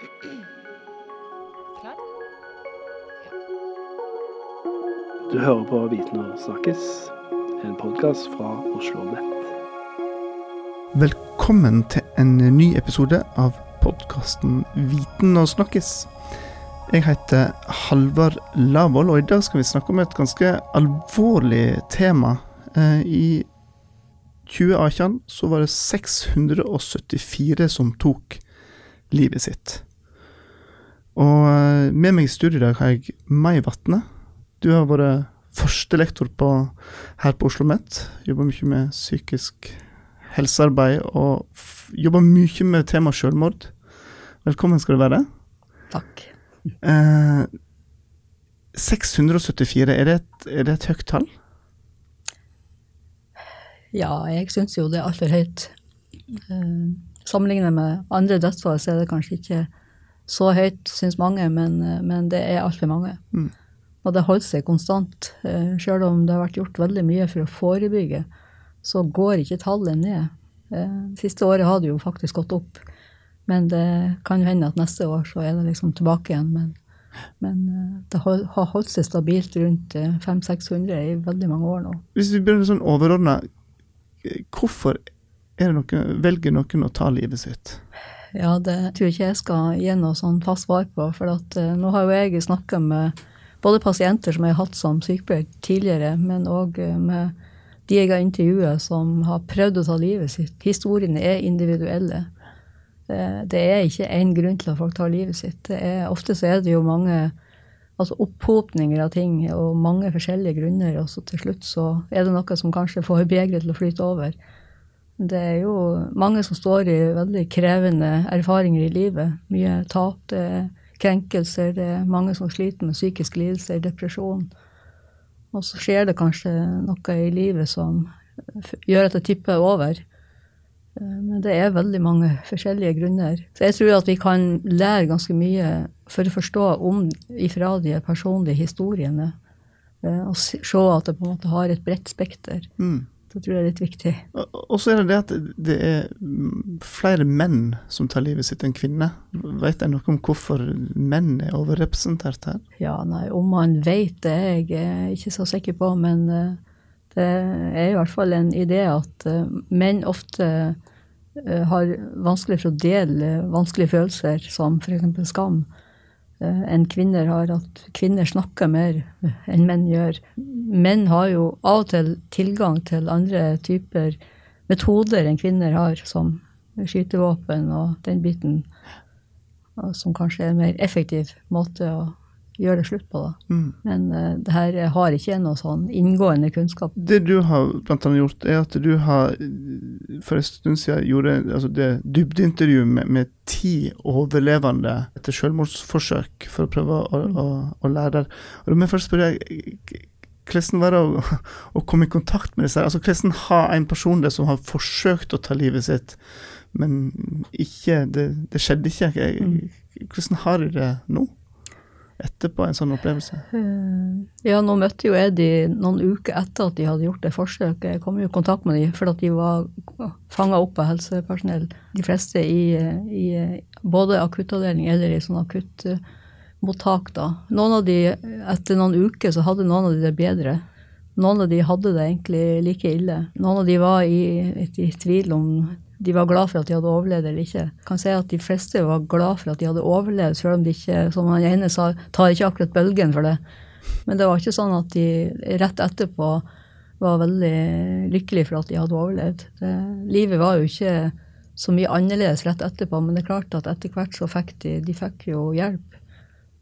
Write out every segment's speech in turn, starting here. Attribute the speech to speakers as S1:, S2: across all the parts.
S1: Klar?
S2: Du hører på Viten og snakkes, en podkast fra Oslo Nett.
S3: Velkommen til en ny episode av podkasten Viten og snakkes. Jeg heter Halvard Lavoll, og i dag skal vi snakke om et ganske alvorlig tema. Eh, I 2018 så var det 674 som tok livet sitt. Og eh, med meg i studio i dag har jeg Mai Vatne. Du har vært førstelektor på, her på Oslo OsloMet. Jobber mye med psykisk helsearbeid og jobber mye med temaet selvmord. Velkommen skal du være.
S4: Takk.
S3: Eh, 674, er det, et, er det et høyt tall?
S4: Ja, jeg syns jo det er altfor høyt. Eh, Sammenlignet med andre dødsfall så er det kanskje ikke så høyt, syns mange, men, eh, men, det er altfor mange. Mm. Og det holder seg konstant. Selv Sjøl om det har vært gjort veldig mye for å forebygge, så går ikke tallet ned. Siste året har det jo faktisk gått opp. Men det kan hende at neste år så er det liksom tilbake igjen. Men, men det har holdt seg stabilt rundt 500-600 i veldig mange år nå.
S3: Hvis vi begynner sånn overordna, hvorfor noen, velger noen å ta livet sitt?
S4: Ja, det tror jeg ikke jeg skal gi noe sånn fast svar på. For at, uh, nå har jo jeg snakka med både pasienter som jeg har hatt som sykepleier tidligere, men òg uh, med de jeg har intervjuet som har prøvd å ta livet sitt. Historiene er individuelle. Uh, det er ikke én grunn til at folk tar livet sitt. Er, ofte så er det jo mange altså opphopninger av ting og mange forskjellige grunner, og så til slutt så er det noe som kanskje får begeret til å flyte over. Det er jo mange som står i veldig krevende erfaringer i livet. Mye tap, det er krenkelser, det er mange som sliter med psykiske lidelser, depresjon. Og så skjer det kanskje noe i livet som gjør at det tipper over. Men det er veldig mange forskjellige grunner. Så jeg tror at vi kan lære ganske mye for å forstå om ifra de personlige historiene. Eh, og se at det på en måte har et bredt spekter. Mm. Det tror jeg er litt viktig.
S3: Og så er det det at det er flere menn som tar livet sitt enn kvinner. Vet jeg noe om hvorfor menn er overrepresentert her?
S4: Ja, nei, om man vet det jeg er ikke så sikker på, men eh, det er i hvert fall en idé at eh, menn ofte eh, har vanskelig for å dele vanskelige følelser, som f.eks. skam. Eh, enn kvinner har, at kvinner snakker mer enn menn gjør. Menn har jo av og til tilgang til andre typer metoder enn kvinner har, som skytevåpen og den biten, som kanskje er en mer effektiv måte å gjøre det slutt på. da. Mm. Men uh, det her har ikke noe sånn inngående kunnskap.
S3: Det du har blant annet gjort, er at du har for en stund siden gjorde altså det dybdeintervju med, med ti overlevende etter selvmordsforsøk for å prøve å, mm. å, å lære der. Og da må jeg først spørre hvordan var det å, å, komme i kontakt med disse? Altså, Hvordan har en person det som har forsøkt å ta livet sitt, men ikke, det, det skjedde ikke? Mm. Hvordan har de det nå? Etterpå, en sånn opplevelse?
S4: Eh, ja, nå møtte jo jeg de noen uker etter at de hadde gjort det forsøket. Jeg kom jo i kontakt med dem fordi de var fanga opp av helsepersonell. De fleste i, i både akuttavdeling eller i sånn akuttmottak, da. Noen av de, etter noen uker så hadde noen av de det bedre. Noen av de hadde det egentlig like ille. Noen av de var i, i tvil om de var glad for at de hadde overlevd eller ikke. Jeg kan si at De fleste var glad for at de hadde overlevd, selv om de ikke, som han ene sa, tar ikke akkurat bølgen for det. Men det var ikke sånn at de rett etterpå var veldig lykkelige for at de hadde overlevd. Det, livet var jo ikke så mye annerledes rett etterpå, men det er klart at etter hvert så fikk de, de fikk jo hjelp.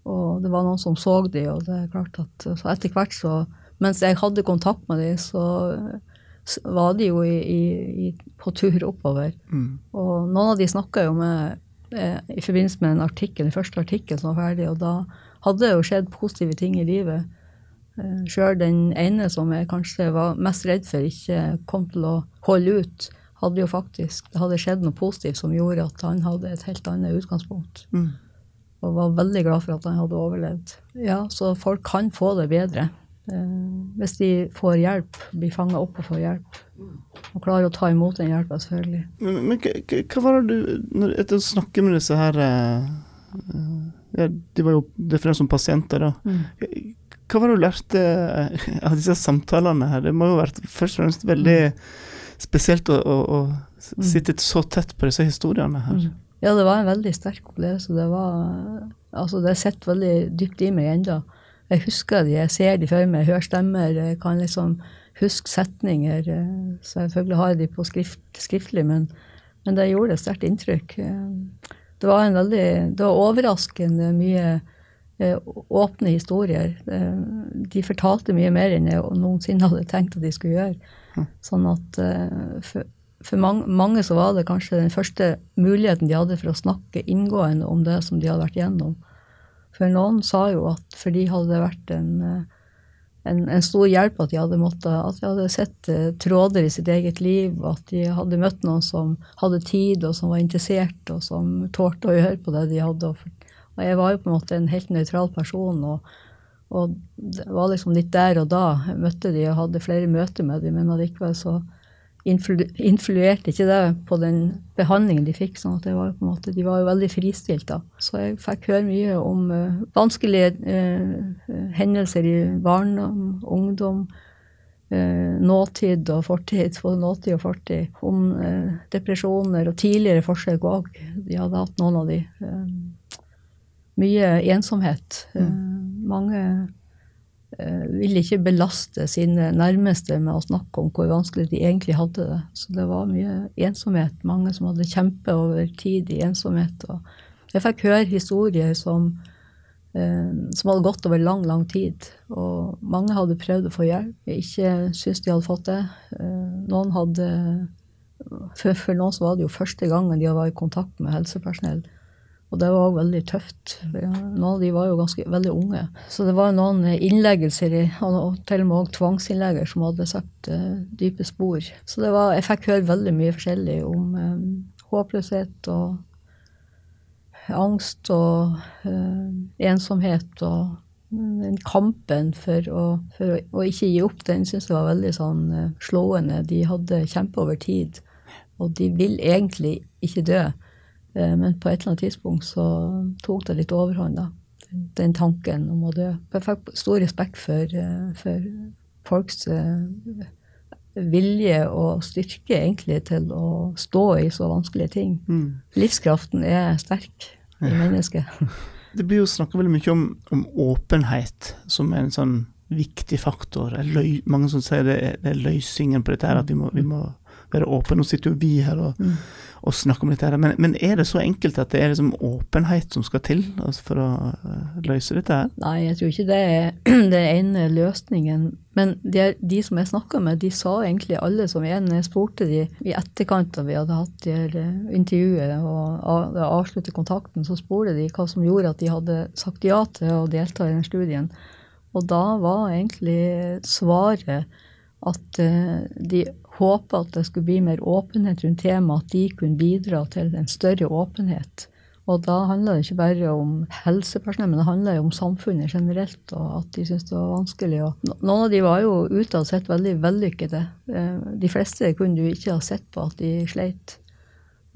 S4: Og det var noen som så de, og det er klart at så etter hvert så Mens jeg hadde kontakt med de, så var de jo i, i, på tur oppover. Mm. Og noen av de snakka jo med eh, i forbindelse med en artikkel, den første artikkelen som var ferdig, og da hadde det jo skjedd positive ting i livet. Eh, Sjøl den ene som jeg kanskje var mest redd for ikke kom til å holde ut, hadde jo faktisk Det hadde skjedd noe positivt som gjorde at han hadde et helt annet utgangspunkt. Mm. Og var veldig glad for at han hadde overlevd. Ja, så folk kan få det bedre. Eh, hvis de får hjelp, blir fanga opp og får hjelp. Og klarer å ta imot den hjelpa, selvfølgelig.
S3: Men, men hva var det du når, Etter å snakke med disse her eh, ja, De var jo definert som pasienter, da.
S4: Mm.
S3: Hva var det du lærte av disse samtalene her? Det må jo ha vært først og fremst veldig spesielt å, å, å
S4: Mm.
S3: sitte så tett på disse historiene her.
S4: Mm. Ja, det var en veldig sterk opplevelse. Det var Altså, det sitter veldig dypt i meg ennå. Jeg husker de, jeg ser de for meg, jeg hører stemmer, jeg kan liksom huske setninger. eh, Selvfølgelig har jeg de på skrift, skriftlig, men, men det gjorde et sterkt inntrykk. Eh, Det var en veldig Det var overraskende mye eh, åpne historier. De fortalte mye mer enn jeg noensinne hadde tenkt at de skulle gjøre. Sånn at for, for mange, mange så var det kanskje den første muligheten de hadde for å snakke inngående om det som de hadde vært igjennom. For noen sa jo at for de hadde det vært en, eh, en, en stor hjelp at de hadde måttet, at de hadde sett eh, tråder i sitt eget liv, at de hadde møtt noen som hadde tid, og som var interessert, og som tålte å høre på det de hadde. Og, jeg var jo på en måte en helt nøytral person. og og det var liksom litt der og da. Jeg møtte de og hadde flere møter med de, men allikevel så influ influerte ikke det på den behandlingen de fikk. sånn at det var på en måte, De var jo veldig fristilt da. Så jeg fikk høre mye om uh, vanskelige uh, hendelser i barndom, ungdom, uh, nåtid og fortid, både nåtid og fortid. Om depresjoner og tidligere forsøk òg. De hadde hatt noen av de. mye ensomhet. mange eh, ville ikke belaste sine nærmeste med å snakke om hvor vanskelig de egentlig hadde det. Så det var mye ensomhet. Mange som hadde kjempet over tid i ensomhet. Og jeg fikk høre historier som, eh, som hadde gått over lang, lang tid. Og mange hadde prøvd å få hjelp, ikke syntes de hadde fått det. Eh, noen hadde for, for noen så var det jo første gangen de var i kontakt med helsepersonell. Og det var veldig tøft. Noen av de var jo ganske veldig unge. Så det var noen innleggelser, og til og med også tvangsinnlegger, som hadde satt uh, dype spor. Så var, jeg fikk høre veldig mye forskjellig om um, håpløshet og angst og uh, ensomhet og den kampen for å, for å, ikke gi opp, den syns jeg var veldig sånn slående. De hadde kjempa over tid, og de vil egentlig ikke dø. Men på et eller annet tidspunkt så tok det litt overhånd, da. Den tanken om å dø. Jeg fikk stor respekt for, for folks vilje og styrke egentlig til å stå i så vanskelige ting.
S3: Mm.
S4: Livskraften er sterk i mennesket.
S3: Det blir jo snakka veldig mye om, om, åpenhet som en sånn viktig faktor. Løy, mange som sier det er, det er løsningen på dette her, at vi må, vi må være åpen. Nå sitter jo vi her og,
S4: Mm.
S3: og snakker om dette, her, men, men, er det så enkelt at det er liksom åpenhet som skal til altså for å uh, løse dette her?
S4: Nei, jeg tror ikke det er den ene løsningen. Men de, de, som jeg snakka med, de sa egentlig alle som en. Jeg spurte de i etterkant da vi hadde hatt de intervjuet og avsluttet kontakten, så spurte de hva som gjorde at de hadde sagt ja til å delta i den studien. Og da var egentlig svaret at uh, de håpa at det skulle bli mer åpenhet rundt temaet, at de kunne bidra til en større åpenhet. Og da handla det ikke bare om helsepersonell, men det handla om samfunnet generelt, og at de syntes det var vanskelig. Noen av de var jo utad sett veldig vellykkede. De fleste kunne du ikke ha sett på at de sleit.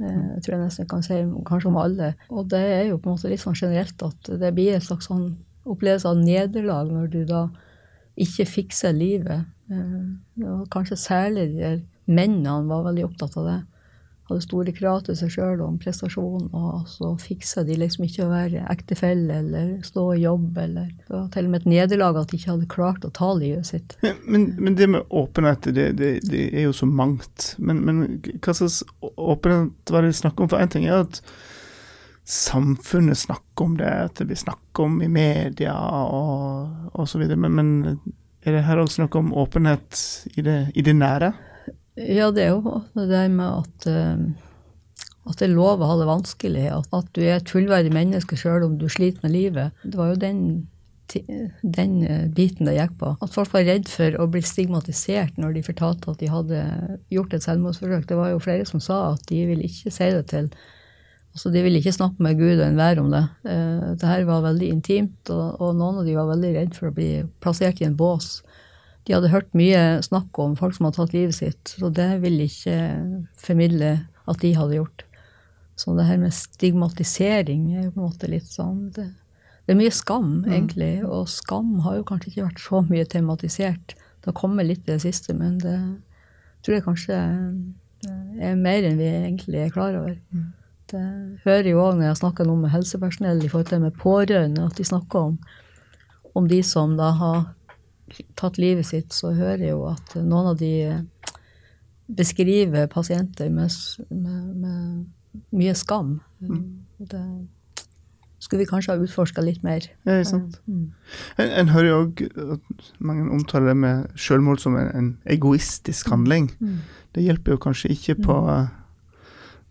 S4: Jeg tror jeg nesten kan si kanskje om alle. Og det er jo på en måte litt sånn generelt at det blir en slags sånn opplevelse av nederlag når du da ikke fikser livet. Og kanskje særlig de mennene var veldig opptatt av det. Hadde store krav til seg sjøl om prestasjon, og så fiksa de liksom ikke å være ektefelle eller stå i jobb. eller Det var til og med et nederlag at de ikke hadde klart å ta livet sitt.
S3: Men, men det med åpenhet, det, det, det, er jo så mangt. Men, men hva slags åpenhet var det snakk om? For én ting er at samfunnet snakker om det, at det blir snakket om i media og osv. Men, men er det her også snakk om åpenhet i det, i det, nære?
S4: Ja, det er jo det der med at, at det er lov å ha det vanskelig. At, du er et fullverdig menneske sjøl om du sliter med livet. Det var jo den, den biten det gikk på. At folk var redd for å bli stigmatisert når de fortalte at de hadde gjort et selvmordsforsøk. Det var jo flere som sa at de ville ikke si det til Altså, de ville ikke snakke med Gud og enhver om det. Eh, det her var veldig intimt, og, og, noen av de var veldig redd for å bli plassert i en bås. De hadde hørt mye snakk om folk som hadde tatt livet sitt, så det ville ikke formidle at de hadde gjort. Så det her med stigmatisering er på en måte litt sånn Det, det er mye skam, egentlig. Og skam har jo kanskje ikke vært så mye tematisert. Det har kommet litt i det siste, men det tror jeg kanskje er mer enn vi egentlig er klar over. Det hører jo òg når jeg snakker noe med helsepersonell i forhold til med pårørende, at de snakker om, om de som da har tatt livet sitt, så hører jeg jo at noen av de beskriver pasienter med, med, med mye skam. Det skulle vi kanskje ha utforska litt mer.
S3: Ja, er sant.
S4: Mm.
S3: En, en hører jo òg at mange omtaler det med selvmord som en, en egoistisk handling.
S4: Mm.
S3: Det hjelper jo kanskje ikke på eh,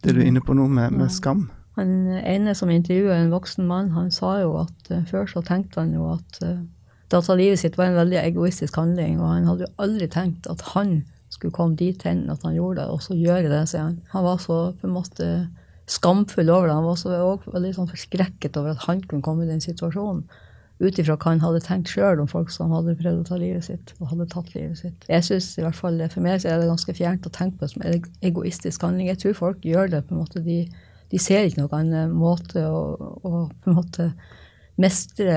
S3: det du er inne på nå med, med skam.
S4: Han ene som intervjua en voksen mann, han sa jo at uh, før så tenkte han jo at uh, det å ta livet sitt var en veldig egoistisk handling, og han hadde jo aldri tenkt at han skulle komme dit hen at han gjorde det, og så gjøre det, sier han. Han var så på en måte skamfull over det. Han var så også veldig sånn forskrekket over at han kunne komme i den situasjonen. Ut ifra hva han hadde tenkt sjøl om folk som hadde prøvd å ta livet sitt. og hadde tatt livet sitt. Jeg synes i hvert fall, For meg så er det ganske fjernt å tenke på det som en egoistisk handling. Jeg tror folk gjør det på en måte, De, de ser ikke noen annen måte å, å på en måte mestre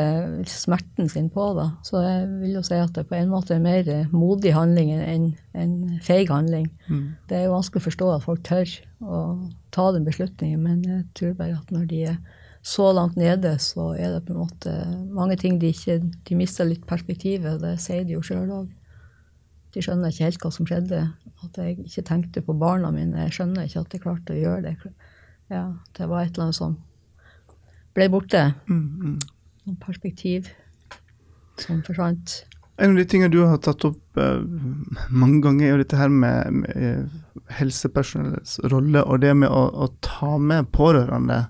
S4: smerten sin på. da. Så jeg vil jo si at det på en måte er mer modig handling enn en feig handling.
S3: Mm.
S4: Det er jo vanskelig å forstå at folk tør å ta den beslutningen, men jeg tror bare at når de er så langt nede, så er det på en måte mange ting de ikke De mister litt perspektivet, det sier de jo sjøl òg. De skjønner ikke helt hva som skjedde. At jeg ikke tenkte på barna mine. Jeg skjønner ikke at jeg klarte å gjøre det. Ja, Det var et eller annet som ble borte.
S3: Mm, mm.
S4: Noen perspektiv som forsvant.
S3: En av de tingene du har tatt opp uh, mange ganger, er jo dette her med, med eh, helsepersonellets rolle og det med å, å ta med pårørende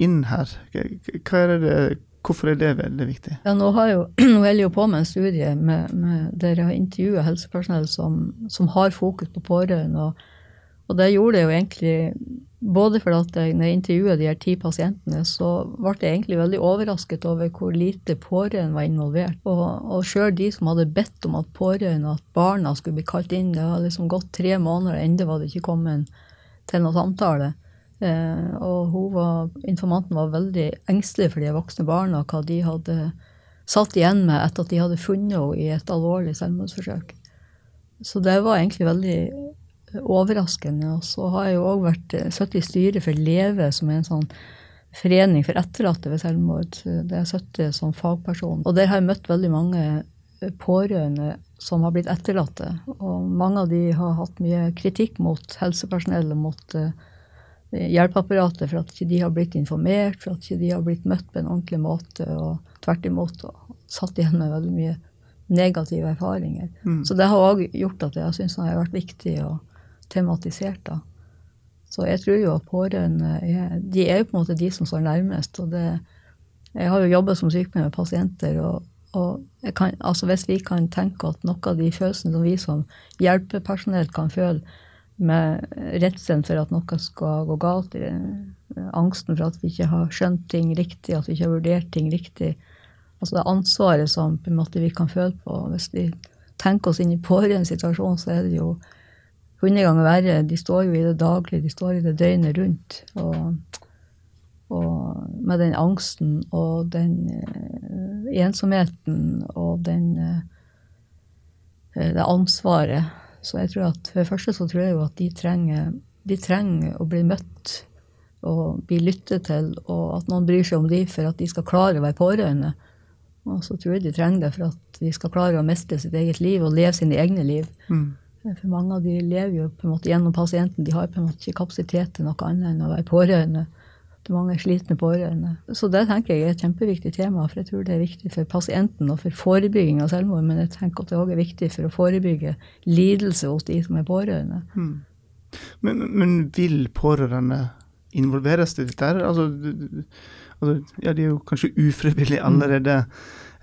S3: inn her. Er det, hvorfor er det veldig viktig?
S4: Ja, nå, jo, nå holder jeg jo på med en studie med, med, der jeg har intervjua helsepersonell som, som, har fokus på pårørende. Og, og det gjorde jeg jo egentlig både fordi at jeg, når jeg intervjua de her ti pasientene, så ble jeg egentlig veldig overrasket over hvor lite pårørende var involvert. Og, og sjøl de som hadde bedt om at pårørende, at barna skulle bli kalt inn, det har liksom gått tre måneder, og ennå var det ikke kommet til noen samtale. Eh, og var, informanten var veldig engstelig for de voksne barna, hva de hadde satt igjen med etter at de hadde funnet henne i et alvorlig selvmordsforsøk. Så det var egentlig veldig overraskende. Og så har jeg jo òg vært sittet i styret for Leve, som er en sånn forening for etterlatte ved selvmord. Det er sittet som fagperson. Og der har jeg møtt veldig mange pårørende som har blitt etterlatte. Og mange av de har hatt mye kritikk mot helsepersonell og mot hjelpeapparatet for at ikke de har blitt informert, for at ikke de har blitt møtt på en ordentlig måte, og tvert imot og satt igjen med veldig mye negative erfaringer.
S3: Mm.
S4: Så det har òg gjort at jeg syns det har vært viktig å tematisere det. Så jeg tror jo at pårørende er, de er jo på en måte de som står nærmest. og det, Jeg har jo jobba som sykepleier med pasienter, og, og kan, altså hvis vi kan tenke at noe av de følelsene som vi som hjelpepersonell kan føle, med redselen for at noe skal gå galt, angsten for at vi ikke har skjønt ting riktig, at vi ikke har vurdert ting riktig, altså det ansvaret som måte vi kan føle på. Hvis vi tenker oss inn i pårørende situasjon, så er det jo hundre ganger verre. De står jo i det daglige, de står i det døgnet rundt. Og, og med den angsten og den uh, ensomheten og den uh, det ansvaret. Så jeg tror at for det første så tror jeg jo at de trenger, de trenger å bli møtt og bli lyttet til, og at noen bryr seg om de for at de skal klare å være pårørende. Og så tror jeg de trenger det for at de skal klare å mestre sitt eget liv og leve sine egne liv.
S3: Mm.
S4: For mange av de lever jo på en måte gjennom pasienten. De har på en måte ikke kapasitet til noe annet enn å være pårørende. Er mange slitne pårørende. Så det tenker jeg er et kjempeviktig tema, for jeg tror det er viktig for pasienten og for forebygging av selvmord. Men jeg tenker at det òg er viktig for å forebygge lidelse hos de som er pårørende.
S3: Mm. Men, men, vil pårørende involveres i dette? Altså, altså, ja, de er jo kanskje ufrivillig allerede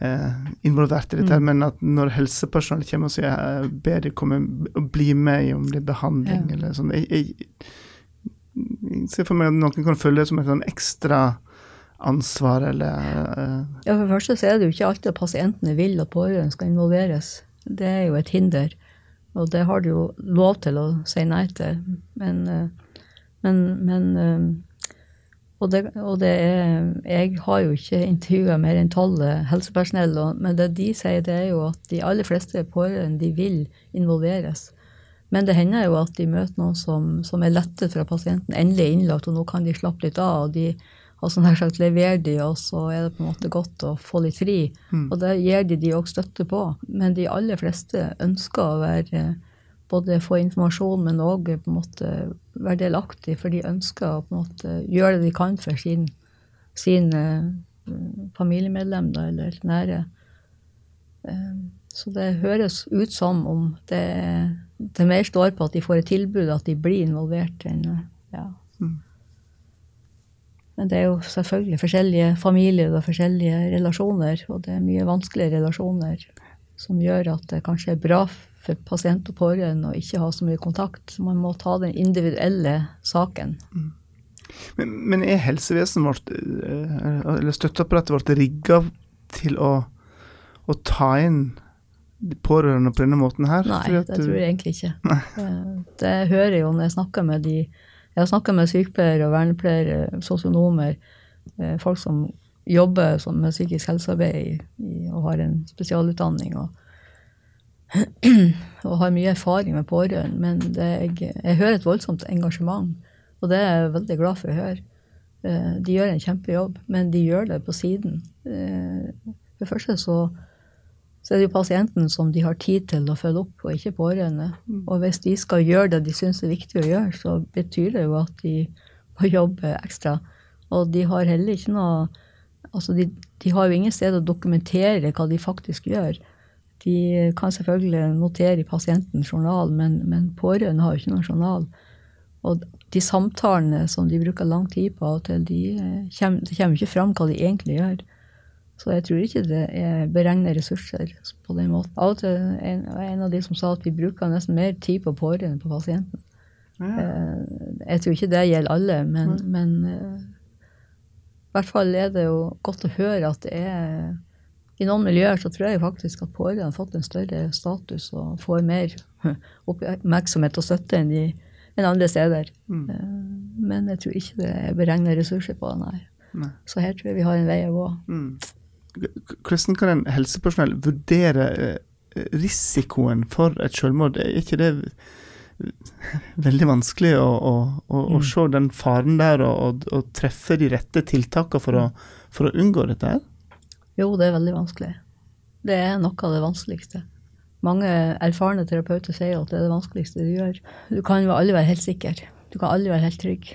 S3: eh, involvert i dette, mm. men at når helsepersonell kommer og sier, eh, ber de komme og bli med om det er behandling ja. eller sånn jeg, jeg, ser for meg at noen kan føle det som et sånn ekstra ansvar, eller uh,
S4: Ja, for det første så er det jo ikke alltid at pasientene vil at pårørende skal involveres. Det er jo et hinder. Og det har du jo lov til å si nei til. Men, eh, Men, men og, det, og det er Jeg har jo ikke intervjua mer enn tolv helsepersonell, men det de sier, det er jo at de aller fleste pårørende de vil involveres. Men det hender jo at de møter noen som, som er lettet fra pasienten endelig er innlagt, og nå kan de slappe litt av. og de har sånn her sagt leverer de, og så er det på en måte godt å få litt fri. Mm. Og det gir de de òg støtte på. Men de aller fleste ønsker å være både få informasjon, men òg på en måte være delaktig, for de ønsker å på en måte gjøre det de kan for sin, sin uh, familiemedlem da, eller nære. Uh, så det høres ut som om det, det mer står på at de får et tilbud, at de blir involvert. ja. Mm. Men det er jo selvfølgelig forskjellige familier og forskjellige relasjoner, og det er mye vanskelige relasjoner som gjør at det kanskje er bra for pasient og pårørende å ikke ha så mye kontakt. Så man må ta den individuelle saken. Mm.
S3: Men, men, er helsevesenet vårt, eh, eller støtteapparatet vårt, rigga til å, å, ta inn pårørende på denne måten her?
S4: Nei, det tror jeg egentlig ikke. Eh, det hører jeg jo når jeg snakker med de Jeg har snakka med sykepleiere og vernepleiere, sosionomer, eh, folk som jobber med psykisk helsearbeid og har en spesialutdanning. og og har mye erfaring med pårørende, men jeg, jeg, hører et voldsomt engasjement. Og det er jeg veldig glad for å høre. Eh, de gjør en kjempejobb, men de gjør det på siden. For det første så, så, er det jo pasienten som de har tid til å følge opp, og ikke pårørende. Mm. Og hvis de skal gjøre det de syns er viktig å gjøre, så betyr det jo at de må jobbe ekstra. Og de har heller ikke noe Altså, de, de har jo ingen sted å dokumentere hva de faktisk gjør. De kan selvfølgelig notere i pasientens journal, men, men pårørende har jo ikke noen journal. Og de samtalene som de bruker lang tid på av og til, de eh, kommer, det kommer ikke fram hva de egentlig gjør. Så jeg tror ikke det er beregner ressurser på den måten. Av og til en, en av de som sa at vi bruker nesten mer tid på pårørende på pasienten. Ja. Eh, jeg tror ikke det gjelder alle, men, ja. men eh, i hvert fall er det jo godt å høre at det er i noen miljøer så tror jeg faktisk at pårørende har fått en større status og får mer oppmerksomhet og støtte enn, de, enn andre steder. Mm. Eh, men jeg tror ikke det er beregna ressurser på det, nei. nei. Så her tror jeg vi har en vei å gå. Mm.
S3: Hvordan kan en helsepersonell vurdere eh, risikoen for et selvmord? Er ikke det veldig vanskelig å, å, å, mm. å se den faren der og, og treffe de rette tiltakene for, for, å unngå dette? her?
S4: Jo, det er veldig vanskelig. Det er noe av det vanskeligste. Mange erfarne terapeuter sier at det er det vanskeligste du gjør. Du kan jo aldri være helt sikker. Du kan aldri være helt trygg.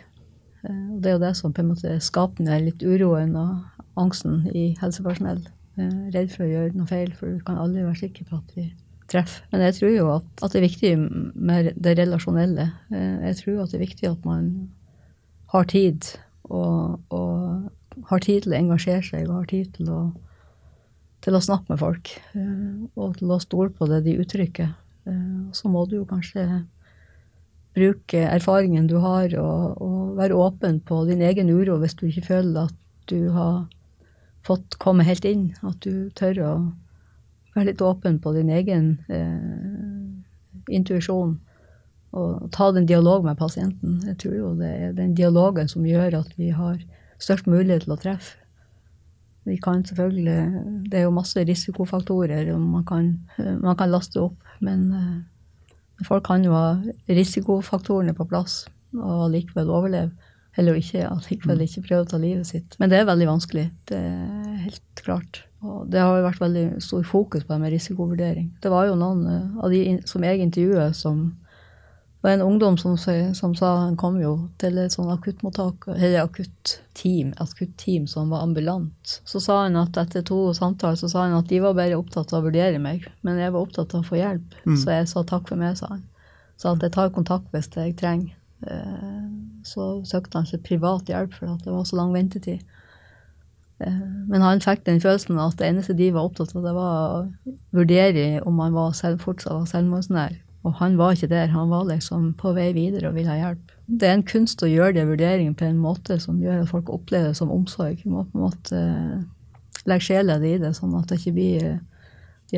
S4: Eh, og det er jo det som på en måte skaper den litt uroen og angsten i helsepersonell. Eh, redd for å gjøre noe feil, for du kan aldri være sikker på at vi treffer. Men jeg tror jo at, at det er viktig med det relasjonelle. Eh, jeg tror at det er viktig at man har tid, og, og har tid til å engasjere seg, og har tid til å til å snakke med folk, eh, og til å stole på det de uttrykker. Så må du jo kanskje bruke erfaringen du har, og, og, være åpen på din egen uro hvis du ikke føler at du har fått komme helt inn. At du tør å være litt åpen på din egen eh, intuisjon. Og ta den dialog med pasienten. Jeg tror jo det er den dialogen som gjør at vi har størst mulighet til å treffe. Vi kan selvfølgelig Det er jo masse risikofaktorer man kan, man kan laste opp, men eh, folk kan jo ha risikofaktorene på plass og likevel overleve. Eller ikke, likevel mm. ikke prøve å ta livet sitt. Men det er veldig vanskelig. Det er helt klart. Og det har jo vært veldig stor fokus på det med risikovurdering. Det var jo noen uh, av de som jeg intervjuet, som det var en ungdom som, som, sa han kom jo til et sånn akuttmottak, eller akutt-team, akutt-team som var ambulant. Så sa han at etter to samtaler så sa han at de var bare opptatt av å vurdere meg, men jeg var opptatt av å få hjelp. Mm. Så jeg sa takk for meg, sa han. Så at jeg tar kontakt hvis jeg trenger. Eh, så søkte han seg privat hjelp for det var så lang ventetid. Eh, men han fikk den følelsen at det eneste de var opptatt av, det var å vurdere om han var selv, fortsatt var selvmordsnær. Og han var ikke der, han var liksom på vei videre og ville ha hjelp. Det er en kunst å gjøre de vurderingene på en måte som gjør at folk opplever det som omsorg. Du må på en måte eh, legge sjela di i det, sånn at det ikke blir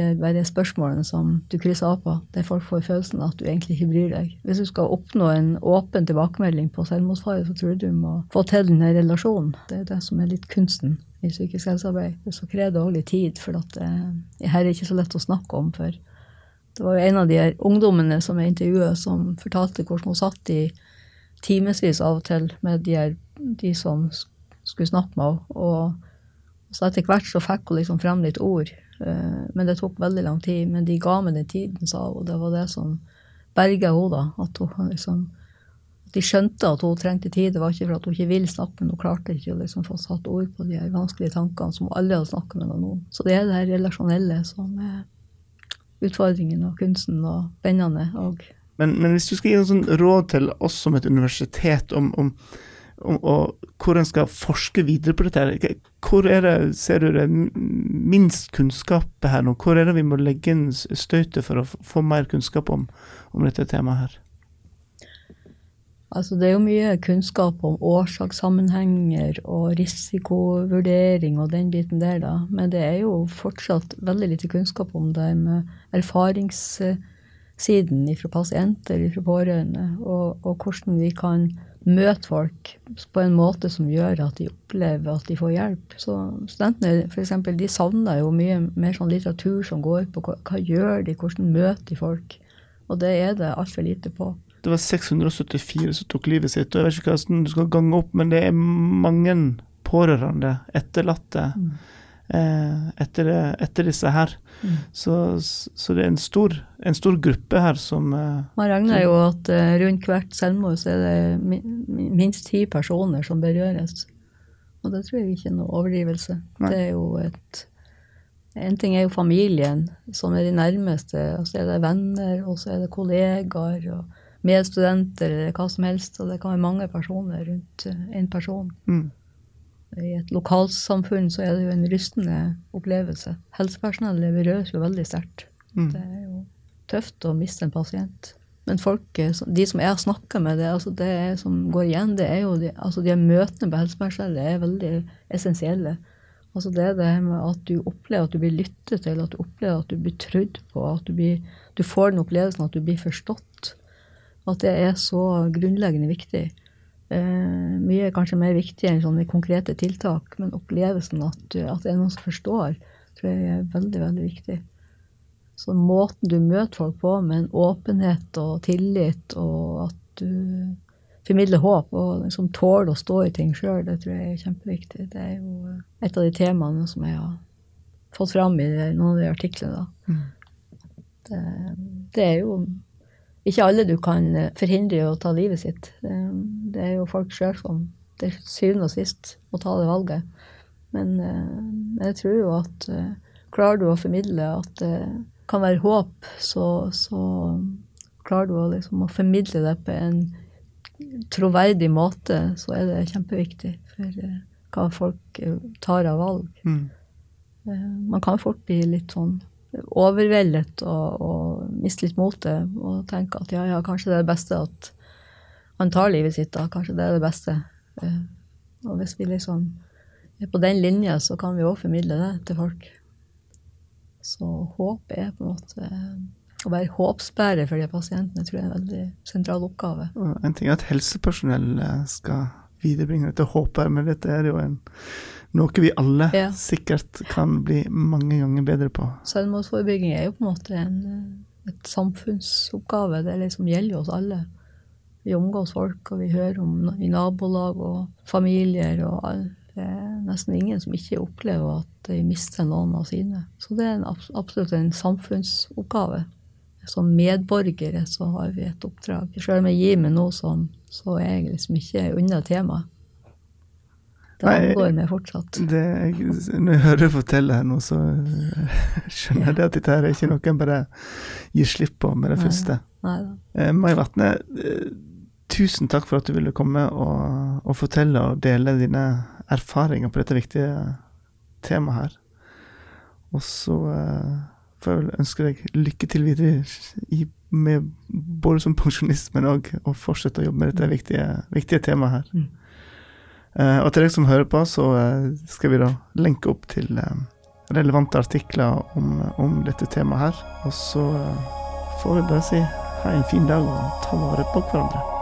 S4: er bare spørsmålene som du krysser av på, der folk får følelsen at du egentlig ikke bryr deg. Hvis du skal oppnå en åpen tilbakemelding på selvmordsfare, så tror jeg du må få til denne relasjonen. Det er det som er litt kunsten i psykisk helsearbeid. Så krever det òg litt tid, for at det her er ikke så lett å snakke om. for det var jo en av de her ungdommene som jeg intervjuet, som fortalte hvordan hun satt i timevis av og til med de, her, de som skulle snakke med henne. Og så etter hvert så fikk hun liksom frem litt ord. Eh, men det tok veldig lang tid. Men de ga meg den tiden, sa hun. Det var det som berga henne. At hun liksom de skjønte at hun trengte tid. Det var ikke for at hun ikke ville snakke, men hun klarte ikke å liksom få satt ord på de vanskelige tankene som aldri hadde snakket med noen om. Så det er det her relasjonelle som er utfordringen og kunsten og spennende. Og
S3: men, men, hvis du skal gi noen sånn råd til oss som et universitet om, om, om, og hvor en skal forske videre på dette, hvor er det, ser du det minst kunnskap her nå? Hvor er det vi må legge inn støtet for å få mer kunnskap om, om dette temaet her?
S4: Altså, det er jo mye kunnskap om årsakssammenhenger og risikovurdering og den biten der, da. Men det er jo fortsatt veldig lite kunnskap om det med erfaringssiden fra pasienter, fra pårørende, og, og, hvordan vi kan møte folk på en måte som gjør at de opplever at de får hjelp. Så studentene for eksempel, de savner jo mye mer sånn litteratur som går på hva, hva gjør de, hvordan møter de folk. Og det er det altfor lite på.
S3: Det var 674 som tok livet sitt. og Jeg vet ikke hvordan du skal gange opp, men det er mange pårørende, etterlatte, mm. Eh, etter, etter, disse her. Mm. Så, så, det er en stor, en stor gruppe her som eh,
S4: Man regner jo at eh, rundt hvert selvmord så er det minst ti personer som berøres. Og det tror jeg ikke er noe overdrivelse. Nei. Det er jo et en ting er jo familien, som er de nærmeste, og så er det venner, og så er det kollegaer. og medstudenter eller hva som helst. Og det kan være mange personer rundt en person. Mm. I et lokalsamfunn så er det jo en rystende opplevelse. Helsepersonellet berøres jo veldig sterkt. Mm. Det er jo tøft å miste en pasient. Men folk, de som jeg har snakka med, det, altså det som går igjen, det er jo de, altså de møtene på helsepersonellet er veldig essensielle. Altså det er det med at du opplever at du blir lyttet til, at du opplever at du blir trodd på, at du, blir, du får den opplevelsen at du blir forstått. At det er så grunnleggende viktig. Eh, mye er kanskje mer viktig enn sånne konkrete tiltak, men opplevelsen at, at det er noen som forstår, tror jeg er veldig, veldig viktig. Så måten du møter folk på, med en åpenhet og tillit, og at du formidler håp og liksom tåler å stå i ting sjøl, det tror jeg er kjempeviktig. Det er jo et av de temaene som jeg har fått fram i noen av de artiklene. Mm. Det, det, er jo ikke alle du kan eh, forhindre å ta livet sitt. Det er jo folk sjøl som til syvende og sist må ta det valget. Men eh, jeg tror jo at eh, klarer du å formidle at det kan være håp, så, så klarer du å, liksom, å formidle det på en troverdig måte, så er det kjempeviktig for hva folk tar av valg. Mm. Man kan fort bli litt sånn overveldet og, og miste litt motet og tenke at ja, ja, kanskje det er det beste at han tar livet sitt, da. Kanskje det er det beste. Eh, og hvis vi liksom er på den linja, så kan vi òg formidle det til folk. Så håp er på en måte Å være håpsbærer for de pasientene tror jeg er en veldig sentral oppgave.
S3: En ting er at helsepersonell skal viderebringe dette håpet, men dette er jo en noe vi alle ja. sikkert kan bli mange ganger bedre på.
S4: Selvmordsforebygging er jo på en måte en, et samfunnsoppgave. Det liksom gjelder jo oss alle. Vi omgås folk, og vi hører om i nabolag og familier og alle. Det er nesten ingen som ikke opplever at de mister noen av sine. Så det er en, absolutt en samfunnsoppgave. Som medborgere så har vi et oppdrag. Selv om jeg gir meg nå, som, så er jeg liksom ikke unna temaet. Det angår meg fortsatt.
S3: Det, når jeg hører deg fortelle her nå, så skjønner jeg ja. at dette her er ikke noe en bare gir slipp på med det Nei, første. Neida. Eh, Mai Vatne, eh, tusen takk for at du ville komme og, og, fortelle og dele dine erfaringer på dette viktige temaet her. Og så eh, får jeg vel ønske deg lykke til videre i, med, både som pensjonist, men òg å fortsette å jobbe med dette viktige, viktige temaet her. Mm. Uh, og til deg som hører på, så uh, skal vi da lenke opp til uh, relevante artikler om, om dette temaet her. Og så får vi bare si ha en fin dag og ta vare på hverandre.